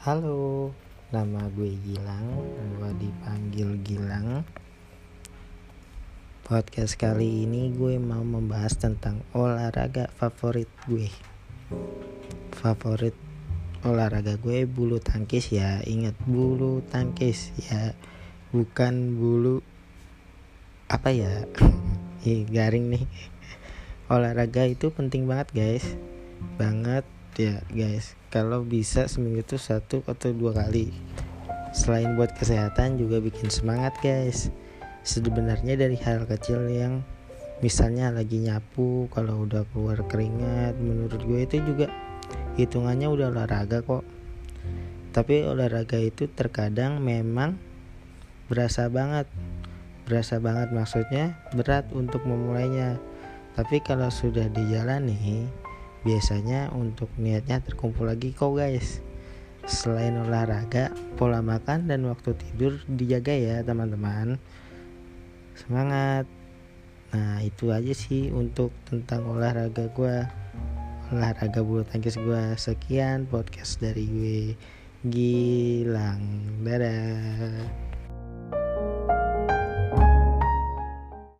Halo, nama gue Gilang, gue dipanggil Gilang. Podcast kali ini gue mau membahas tentang olahraga favorit gue. Favorit olahraga gue bulu tangkis ya, ingat bulu tangkis ya, bukan bulu apa ya? Ih, garing nih. Olahraga itu penting banget guys, banget ya guys. Kalau bisa seminggu itu satu atau dua kali. Selain buat kesehatan juga bikin semangat guys. Sebenarnya dari hal kecil yang misalnya lagi nyapu kalau udah keluar keringat menurut gue itu juga hitungannya udah olahraga kok. Tapi olahraga itu terkadang memang berasa banget. Berasa banget maksudnya berat untuk memulainya. Tapi kalau sudah dijalani biasanya untuk niatnya terkumpul lagi kok guys. Selain olahraga pola makan dan waktu tidur dijaga ya teman-teman. Semangat. Nah itu aja sih untuk tentang olahraga gue olahraga bulu tangkis gue sekian podcast dari gue. Gilang. Dadah